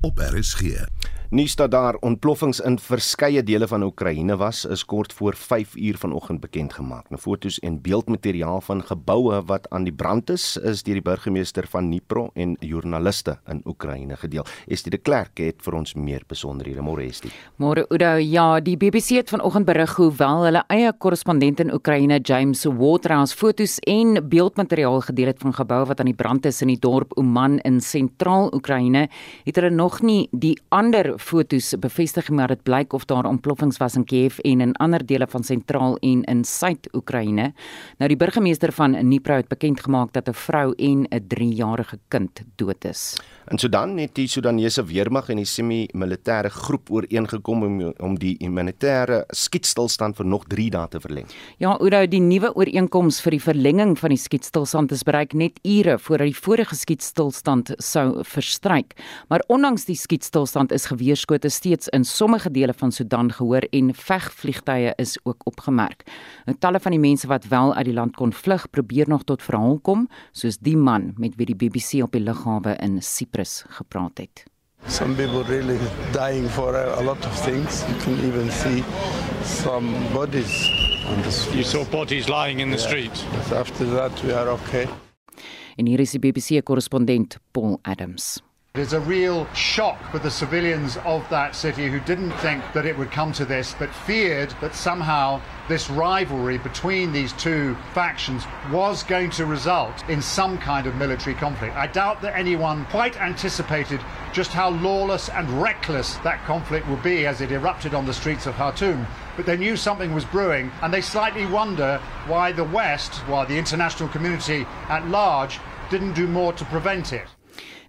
op RSG. Nuus dat daar ontploffings in verskeie dele van Oekraïne was, is kort voor 5 uur vanoggend bekend gemaak. Nou foto's en beeldmateriaal van geboue wat aan die brand is, is deur die burgemeester van Dnipro en joernaliste in Oekraïne gedeel. Estie de Klerk het vir ons meer besonderhede. Môre Estie. Môre Oudo, ja, die BBC het vanoggend berig hoewel hulle eie korrespondent in Oekraïne, James Waterhouse, foto's en beeldmateriaal gedeel het van geboue wat aan die brand is in die dorp Uman in sentraal Oekraïne, het hulle nog nie die ander fotos bevestig maar dit blyk of daar ontploffings was in Kiev en in ander dele van sentraal en in suid-Oekraïne. Nou die burgemeester van Dnipro het bekend gemaak dat 'n vrou en 'n 3-jarige kind dood is. In Sudan het die Sudanese weermag en die semi-militêre groep ooreengekom om om die humanitêre skietstilstand vir nog 3 dae te verleng. Ja, Oudo, die nuwe ooreenkoms vir die verlenging van die skietstilstand is bereik net ure voordat die vorige skietstilstand sou verstryk. Maar ondanks die skietstilstand is geweerskote steeds in sommige dele van Sudan gehoor en vegvliegtye is ook opgemerk. Nou talle van die mense wat wel uit die land kon vlug, probeer nog tot verhaal kom, soos die man met wie die BBC op die lughawe in Cyprus gepraat het. Some people really dying for a, a lot of things. You can even see some bodies on the street. You saw bodies lying in the Yeah. street. But after that, we are okay. En hier is die BBC korrespondent Paul Adams. It's a real shock for the civilians of that city who didn't think that it would come to this, but feared that somehow this rivalry between these two factions was going to result in some kind of military conflict. I doubt that anyone quite anticipated just how lawless and reckless that conflict would be as it erupted on the streets of Khartoum. But they knew something was brewing, and they slightly wonder why the West, why the international community at large, didn't do more to prevent it.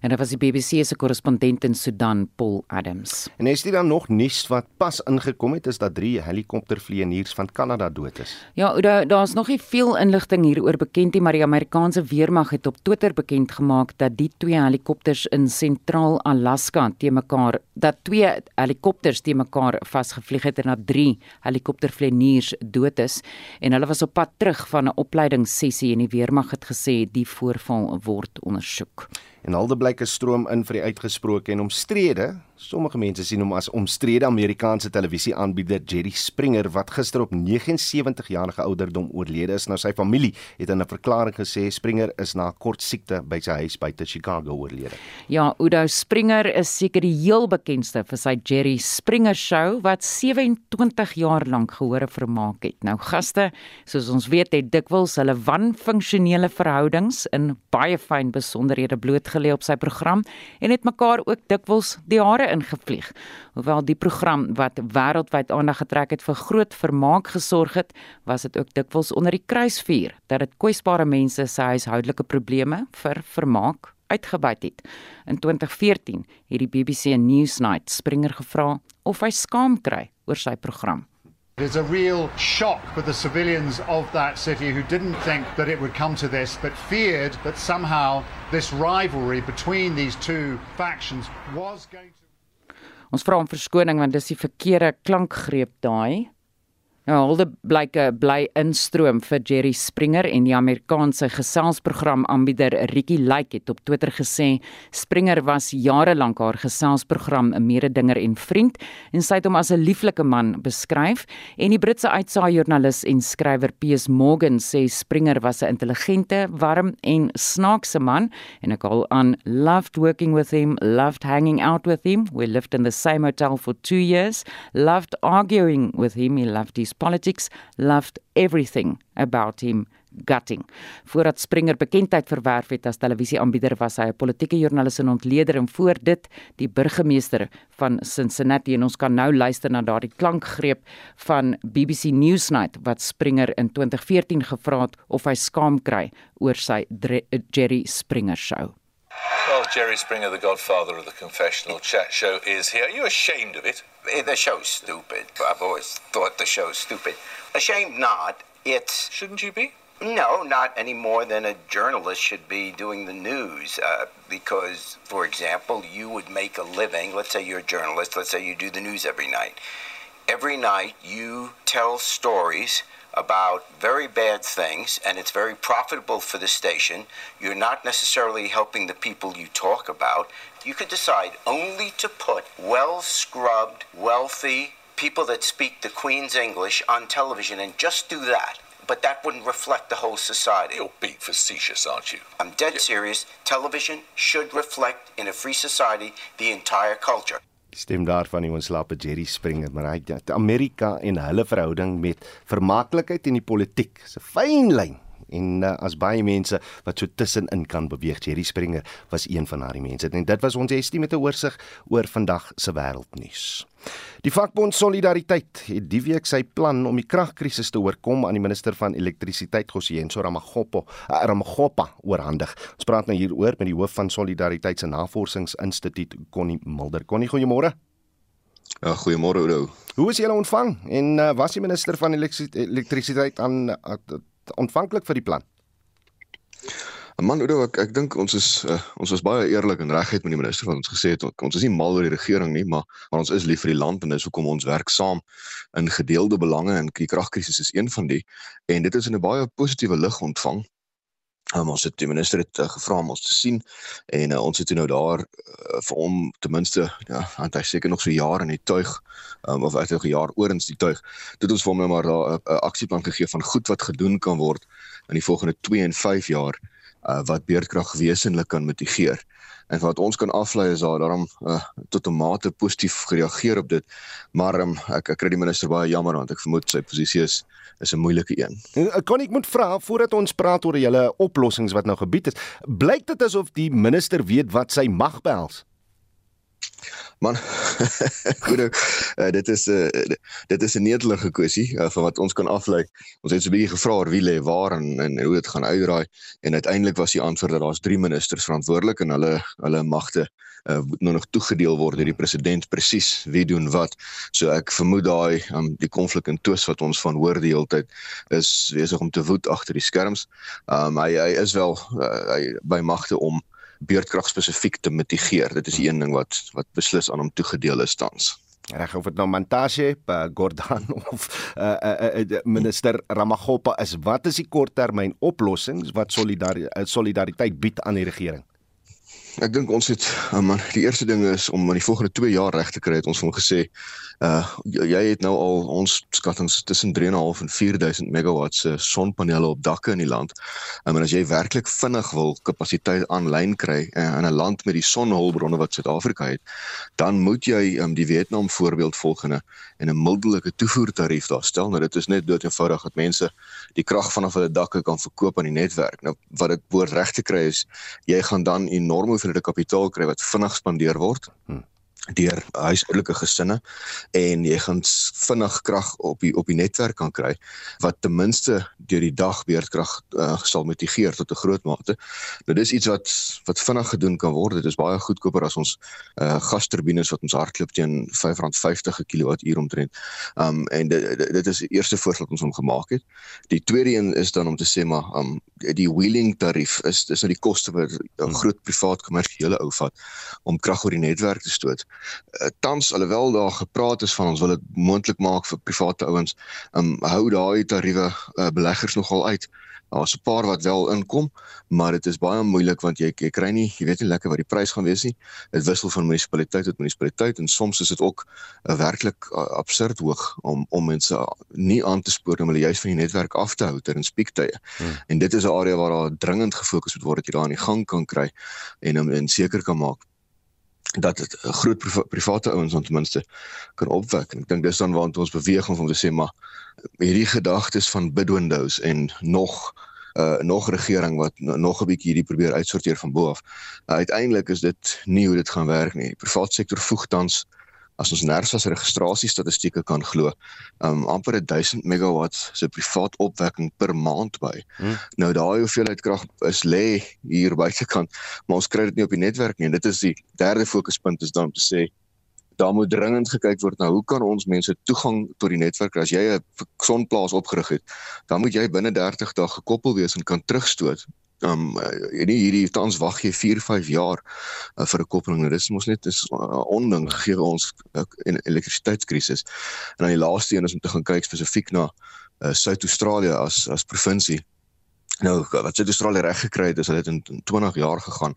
En dit was die BBC se korrespondent in Sudan, Paul Adams. En is dit dan nog nuus wat pas ingekom het is dat drie helikoptervlieëniers van Kanada dood is. Ja, daar daar's nog nie veel inligting hieroor bekend nie, maar die Amerikaanse weermag het op Twitter bekend gemaak dat die twee helikopters in sentraal Alaska te mekaar dat twee helikopters te mekaar vasgevlieg het en dat drie helikoptervlieëniers dood is en hulle was op pad terug van 'n opleidingssessie en die weermag het gesê die voorval word ondersoek. En alde blyke stroom in vir die uitgesproke en omstrede. Sommige mense sien hom as omstrede Amerikaanse televisieaanbieder Jerry Springer wat gister op 79 jarige ouderdom oorlede is. Nou sy familie het in 'n verklaring gesê Springer is na 'n kort siekte by sy huis buite Chicago oorlede. Ja, Udo Springer is seker die heel bekendste vir sy Jerry Springer show wat 27 jaar lank gehore vermaak het. Nou gaste, soos ons weet, het dikwels hulle wanfunksionele verhoudings in baie fyn besonderhede blootgelê op sy program en het mekaar ook dikwels die hare ingevlieg. Hoewel die program wat wêreldwyd aandag getrek het vir groot vermaak gesorg het, was dit ook dikwels onder die kruisvuur dat dit kwesbare mense se huishoudelike probleme vir vermaak uitgebuit het. In 2014 het die BBC Newsnight Springer gevra of hy skaam kry oor sy program. It's a real shock for the civilians of that city who didn't think that it would come to this, but feared that somehow this rivalry between these two factions was going to. Ons vra om verskoning want dis die verkeerde klankgreep daai. Nou hulde blyke bly instroom vir Jerry Springer en die Amerikaanse geselsprogram aanbieder Ricky Lake het op Twitter gesê Springer was jare lank haar geselsprogram 'n mededinger en vriend en sy het hom as 'n lieflike man beskryf. En die Britse uitsaai joernalis en skrywer Piers Morgan sê Springer was 'n intelligente, warm en snaakse man en ek al aan loved working with him, loved hanging out with him. We lived in the same hotel for 2 years, loved arguing with him, he loved his politics loved everything about him gutting. Voordat Springer bekendheid verwerf het as televisieaanbieder was hy 'n politieke joernalis en ontleder en voor dit die burgemeester van Cincinnati en ons kan nou luister na daardie klankgreep van BBC Newsnight wat Springer in 2014 gevra het of hy skaam kry oor sy Jerry Springer show. Well, Jerry Springer, the godfather of the confessional chat show, is here. Are you ashamed of it? The show's stupid. I've always thought the show's stupid. Ashamed not. It's. Shouldn't you be? No, not any more than a journalist should be doing the news. Uh, because, for example, you would make a living. Let's say you're a journalist. Let's say you do the news every night. Every night you tell stories about very bad things and it's very profitable for the station. You're not necessarily helping the people you talk about. You could decide only to put well scrubbed, wealthy people that speak the Queen's English on television and just do that. But that wouldn't reflect the whole society. You're being facetious, aren't you? I'm dead serious. Television should reflect in a free society the entire culture. Stem daarvan die ontslape Jerry Springer maar hy Amerika en hulle verhouding met vermaaklikheid en die politiek. Dis 'n fyn lyn en uh, as baie mense wat so tussenin kan beweeg. Jerry Springer was een van daardie mense. En dit was ons estie met 'n oorsig oor vandag se wêreldnuus. Die vakbond Solidariteit het die week sy plan om die kragkrisis te oorkom aan die minister van elektrisiteit Gosienso Ramagopo uh, Ramagopa oorhandig. Ons praat nou hieroor met die hoof van Solidariteit se Navorsingsinstituut Connie Mulder. Connie, goeiemôre. Ja, goeiemôre Oudo. Hoe is julle ontvang? En uh, was die minister van elektrisiteit aan uh, ontvanklik vir die plan? Man, Oudo, ek ek dink ons is uh, ons was baie eerlik en reguit met die minister wat ons gesê het ons is nie mal oor die regering nie, maar maar ons is lief vir die land en dis hoekom ons werk saam in gedeelde belange en die kragkrisis is een van die en dit is in 'n baie positiewe lig ontvang. Um, ons het die minister het uh, gevra om ons te sien en uh, ons het nou daar uh, vir hom ten minste ja, want hy seker nog so jaar in die tuig um, of uit 'n jaar oorens die tuig. Dit ons vir hom nou maar 'n aksieplan gegee van goed wat gedoen kan word in die volgende 2 en 5 jaar uh, wat beerdkrag wesenlik kan mitigeer. En wat ons kan aflei is daar daarom uh, tot 'n mate positief gereageer op dit. Maar um, ek ek kry die minister baie jammer want ek vermoed sy posisie is is 'n moeilike een. Kan ek moet vra voordat ons praat oor julle oplossings wat nou gebied is, blyk dit asof die minister weet wat sy mag behels? Man, goed. Uh, dit is 'n uh, dit is 'n netelige kwessie uh, van wat ons kan aflei. Ons het so 'n bietjie gevra wie lê waar en en hoe dit gaan uitdraai en uiteindelik was die antwoord dat daar's drie ministers verantwoordelik en hulle hulle magte uh, nou nog toegedeel word deur die president presies wie doen wat. So ek vermoed daai um, die konflik en twis wat ons van hoor die hele tyd is besig om te woed agter die skerms. Um, hy hy is wel uh, hy by magte om beurtkrag spesifiek te mitigeer. Dit is een ding wat wat beslis aan hom toegedeel is tans. Reg of dit nou Mantashe, uh, Gordhan of uh, uh, uh, minister Ramagopa is, wat is die korttermyn oplossings wat solidariteit solidariteit bied aan die regering? ek dink ons het um, die eerste ding is om in die volgende 2 jaar reg te kry het ons van gesê uh jy het nou al ons skattings tussen 3.5 en 4000 megawatts se sonpanele op dakke in die land. Um, en as jy werklik vinnig wil kapasiteit aanlyn kry uh, in 'n land met die sonhulpbronne wat Suid-Afrika het, dan moet jy um, die Vietnam voorbeeld volgende en 'n mildelike toevoertarief daar stel. Nou dit is net dood eenvoudig dat mense die krag vanaf hulle dakke kan verkoop aan die netwerk. Nou wat dit behoort reg te kry is jy gaan dan enorm hoeveelhede kapitaal kry wat vinnig spandeer word. Hmm deur huishoudelike gesinne en jy gaan vinnig krag op die op die netwerk kan kry wat ten minste deur die dag beurtkrag uh, sal mitigeer tot 'n groot mate. Nou dis iets wat wat vinnig gedoen kan word. Dit is baie goedkoper as ons uh, gasturbines wat ons hardloop teen R5.50 per kilowattuur omtrent. Um en dit dit is die eerste voorstel wat ons hom gemaak het. Die tweede een is dan om te sê maar um die wheeling tarief is dis nou die koste wat 'n hmm. groot privaat kommersiële ou vat om krag oor die netwerk te stoot uh, tans alhoewel daar gepraat is van ons wil dit moontlik maak vir private ouens, um hou daai tariewe uh, beleggers nogal uit. Daar's 'n paar wat wel inkom, maar dit is baie moeilik want jy jy kry nie, jy weet nie lekker wat die prys gaan wees nie. Dit wissel van munisipaliteit tot munisipaliteit en soms is dit ook 'n uh, werklik uh, absurd hoog om om mense nie aan te spoor om hulle juis van die netwerk af te hou ter in spiektye. Hmm. En dit is 'n area waar daar dringend gefokus moet word dat jy daar aan die gang kan kry en um, en seker kan maak dat dit 'n groot priva private ouens ten minste kan opwek. En ek dink dis dan waar ons beweeg om te sê maar hierdie gedagtes van bid windows en nog uh nog regering wat nog 'n bietjie hierdie probeer uitsorteer van bo af. Uh, uiteindelik is dit nie hoe dit gaan werk nie. Die private sektor voeg tans as ons NERSA se registrasiestatistieke kan glo, um amper 1000 megawatt se privaat opwekking per maand by. Hmm. Nou daai hoeveelheid krag is lê hier buitekant, maar ons kry dit nie op die netwerk nie. En dit is die derde fokuspunt is dan om te sê daar moet dringend gekyk word na hoe kan ons mense toegang tot die netwerk as jy 'n sonplaas opgerig het, dan moet jy binne 30 dae gekoppel wees en kan terugstoot um uh, nie hierdie tans wag jy 4 5 jaar uh, vir 'n koppeling nou, dis mos net is uh, onding gee ons uh, elektrisiteitskrisis. En dan die laaste een is om te gaan kyk spesifiek na uh, Suid-Australië as as provinsie. Nou wat Suid-Australië reg gekry het is hulle het in, in 20 jaar gegaan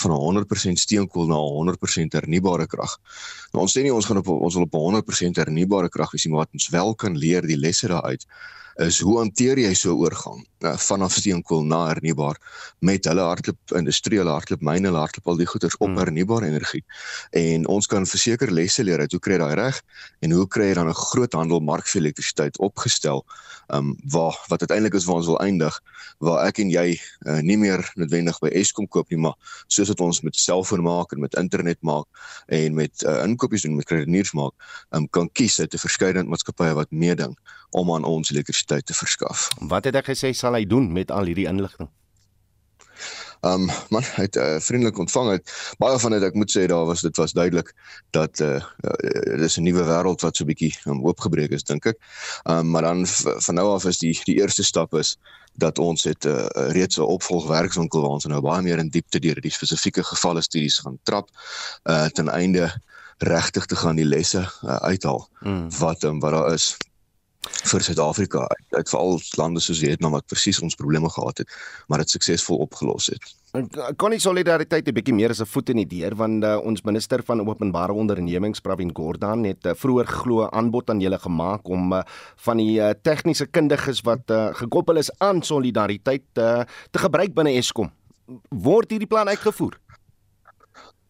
van 100% steenkool na 100% hernubare krag. Nou ons sê nie ons gaan op ons wil op 100% hernubare krag wees nie, maar wat ons wel kan leer die lesse daaruit is hoe hanteer jy so oorgang uh, vanaf steenkool na hernubaar met hulle hardloop industrie, hulle hardloop myne, hulle hardloop al die goederes op hmm. hernubare energie. En ons kan verseker lesse leer uit hoe kry jy daai reg en hoe kry jy dan 'n groot handel mark vir elektrisiteit opgestel um waar wat uiteindelik is waar ons wil eindig waar ek en jy uh, nie meer noodwendig by Eskom koop nie maar soos wat ons met selfoon maak en met internet maak en met uh, inkopies doen met kredieteurs maak um kan kies uit 'n verskeidenheid maatskappye wat meeding om aan ons elektrisiteit te verskaf. Wat het ek gesê sal hy doen met al hierdie inligting? Um man het uh, vriendelik ontvang het baie van dit ek moet sê daar was dit was duidelik dat uh, uh dis 'n nuwe wêreld wat so bietjie um, oopgebreek is dink ek. Um maar dan van nou af is die die eerste stap is dat ons het uh, reeds 'n opvolgwerkswinkel waar ons nou baie meer in diepte deur die spesifieke gevalle studies gaan trap uh ten einde regtig te gaan die lesse uh, uithaal mm. wat um, wat daar is vir Suid-Afrika uit, uit veral lande soos Vietnam wat presies ons probleme gehad het, maar dit suksesvol opgelos het. Kan nie solidariteit 'n bietjie meer as 'n voet in die deur want uh, ons minister van openbare ondernemings Pravin Gordhan het uh, vroeër glo aanbod aan julle gemaak om uh, van die uh, tegniese kundiges wat uh, gekoppel is aan solidariteit uh, te gebruik binne Eskom. Word hierdie plan uitgevoer?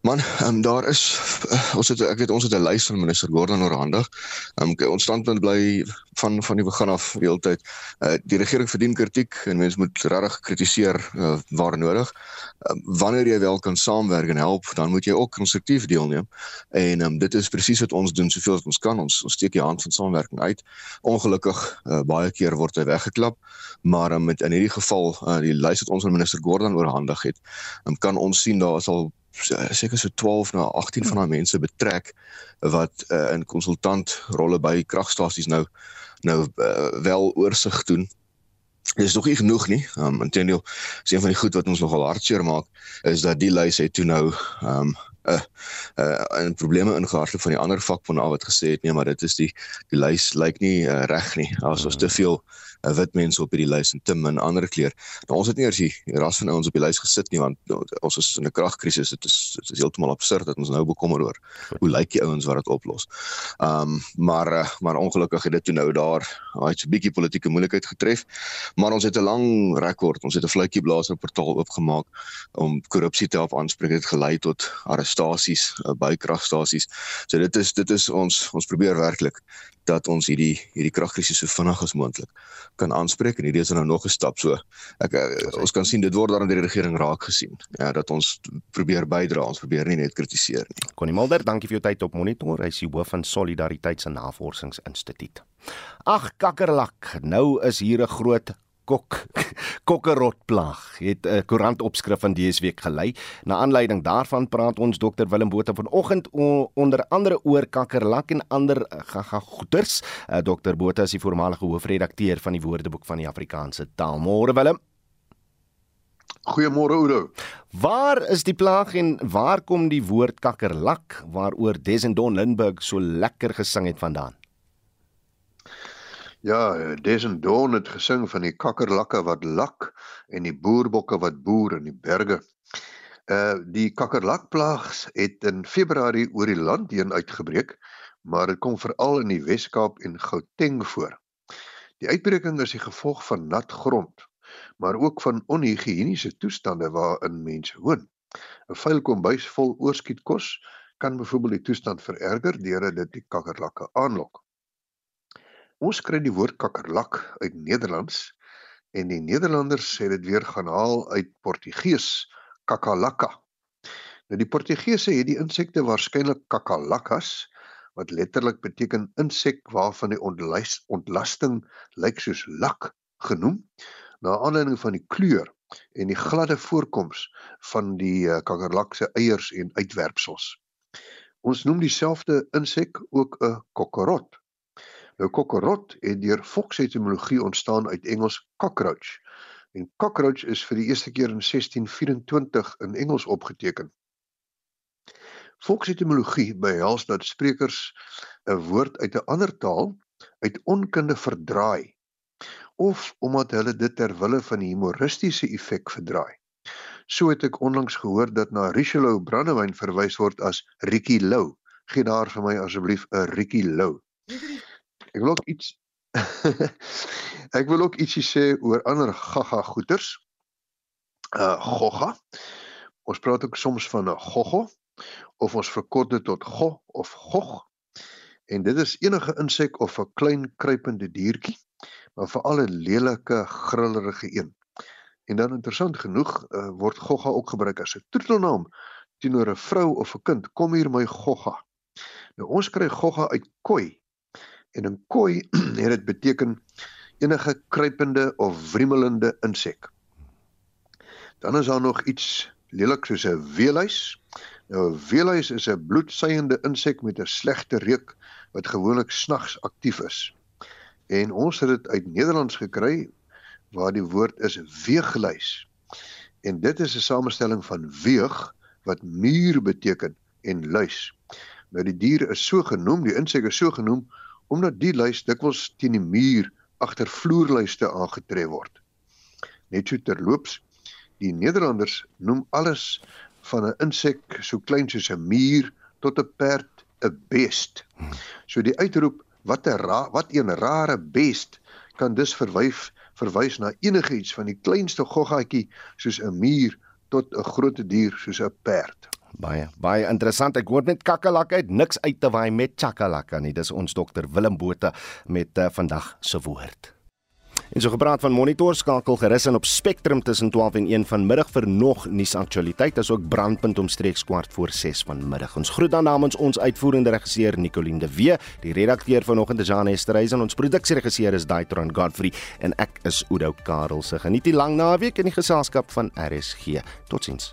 Man, um, daar is uh, ons het ek weet ons het 'n lys van minister Gordon oorhandig. Um, ons standpunt bly van van die begin af heeltyd. Uh, die regering verdien kritiek en mense moet regtig kritiseer uh, waar nodig. Uh, wanneer jy wel kan saamwerk en help, dan moet jy ook konstruktief deelneem. En um, dit is presies wat ons doen soveel as ons kan. Ons ons steek die hand van samewerking uit. Ongelukkig uh, baie keer word hy weggeklap, maar um, met in hierdie geval uh, die lys wat ons aan minister Gordon oorhandig het, um, kan ons sien daar is al seker so 12 na 18 van daai mense betrek wat uh, in konsultant rolle by kragstasies nou nou uh, wel oorsig doen. Dit is nog nie genoeg nie. Um intendeel, is een van die goed wat ons nogal hartseer maak is dat die lys het toe nou um uh uh en probleme ingehardloop van die ander vakbonde al wat gesê het nee maar dit is die die lys lyk nie uh, reg nie. As ons te veel uh, wit mense op hierdie lys en te min ander kleur. Nou ons het nie eers die ras van ouens op die lys gesit nie want nou, ons is in 'n kragkrisis. Dit is dit is heeltemal absurd dat ons nou bekommer oor hoe lyk die ouens wat dit oplos. Ehm um, maar uh, maar ongelukkig het dit toe nou daar daai so 'n bietjie politieke moeilikheid getref. Maar ons het 'n lang rekord. Ons het 'n op portaal oopgemaak om korrupsie te help aanspreek. Dit gelei tot arrestasies uh, by kragstasies. So dit is dit is ons ons probeer werklik dat ons hierdie hierdie kragkrisis so vinnig as moontlik kan aanspreek. En hierdie is nou nog 'n stap so ek uh, ons kan sien dit word daar in die regering raak gesien. Ja dat ons probeer bydra ons probeer nie net kritiseer nie. Connie Mulder dankie vir jou tyd op monitor. Hy is die hoof van Solidariteit se Navorsingsinstituut. Ag kakkerlak nou is hier 'n groot kok kokkerotplaag het 'n koerantopskrif van dese week gelei. Na aanleiding daarvan praat ons dokter Willem Botha vanoggend onder andere oor kakkerlak en ander eh, gaga goeters. Uh, dokter Botha is die voormalige hoofredakteur van die Woordeboek van die Afrikaanse taal. Môre Willem. Goeiemôre Oudo. Waar is die plaag en waar kom die woord kakkerlak waaroor Desendon Lindberg so lekker gesing het vandaan? Ja, Desen Dawn het gesing van die kakkerlakke wat lak en die boerbokke wat boer in die berge. Uh die kakkerlakplaag het in Februarie oor die land heen uitgebreek, maar dit kom veral in die Wes-Kaap en Gauteng voor. Die uitbreking is die gevolg van nat grond, maar ook van onhigiëniese toestande waarin mense woon. 'n Vuil kombuis vol oorskietkos kan byvoorbeeld die toestand vererger deurdat dit die kakkerlakke aanlok. Ons kry die woord kakkerlak uit Nederlands en die Nederlanders het dit weer gaan haal uit Portugees kakalaka. Nou die Portugese het die insekte waarskynlik kakalakas wat letterlik beteken insek waarvan die ontlas, ontlasting lyk soos lak genoem na aanleiding van die kleur en die gladde voorkoms van die uh, kakkerlak se eiers en uitwerpsels. Ons noem dieselfde insek ook 'n kokkerot Nou kokkerot het deur volksetimologie ontstaan uit Engels cockroach. En cockroach is vir die eerste keer in 1624 in Engels opgeteken. Volksetimologie behels dat sprekers 'n woord uit 'n ander taal uit onkunde verdraai of omdat hulle dit ter wille van die humoristiese effek verdraai. So het ek onlangs gehoor dat na Richelieu brandewyn verwys word as Ricky Lou. Gee daar vir my asseblief 'n Ricky Lou. Ek wil ook iets Ek wil ook ietsie sê oor ander gaga goeters. Uh gogga. Ons praat ook soms van 'n goggo of ons verkort dit tot go of gog. En dit is enige insek of 'n klein kruipende diertjie, maar veral 'n lelike grillerige een. En dan interessant genoeg uh, word gogga ook gebruik as 'n troetelnaam teenoor 'n vrou of 'n kind. Kom hier my gogga. Nou ons kry gogga uit koi en in koi het dit beteken enige kruipende of wriemelende insek. Dan is daar nog iets lelik soos 'n weeluis. Nou 'n weeluis is 'n bloedsuigende insek met 'n slegte reuk wat gewoonlik snags aktief is. En ons het dit uit Nederlands gekry waar die woord is weegluis. En dit is 'n samestelling van weeg wat muur beteken en luis. Nou die dier is so genoem, die insek is so genoem omdat die luis dikwels teen die muur agter vloerluiste aangetref word. Net so terloops, die Nederlanders noem alles van 'n insek so klein soos 'n muur tot 'n perd 'n beest. So die uitroep wat 'n wat 'n rare beest kan dus verwyf verwys na enigiets van die kleinste goggaatjie soos 'n muur tot 'n groot dier soos 'n perd. Baie baie interessant. Ek hoor net kakkelak uit niks uit te waai met chakalaka nie. Dis ons dokter Willem Botha met uh, vandag se woord. En so gepraat van monitor skakel gerus in op Spectrum tussen 12 en 1 vanmiddag vir nog nuusaktualiteit asook brandpunt omstreeks kwart voor 6 vanmiddag. Ons groet dan namens ons uitvoerende regisseur Nicoline de Wee, die redakteur vanoggend is Jean Esterhuis en ons produksieregisseur is Daitron Godfrey en ek is Udo Karelse. Geniet die lang naweek in die geselskap van RSG. Totsiens.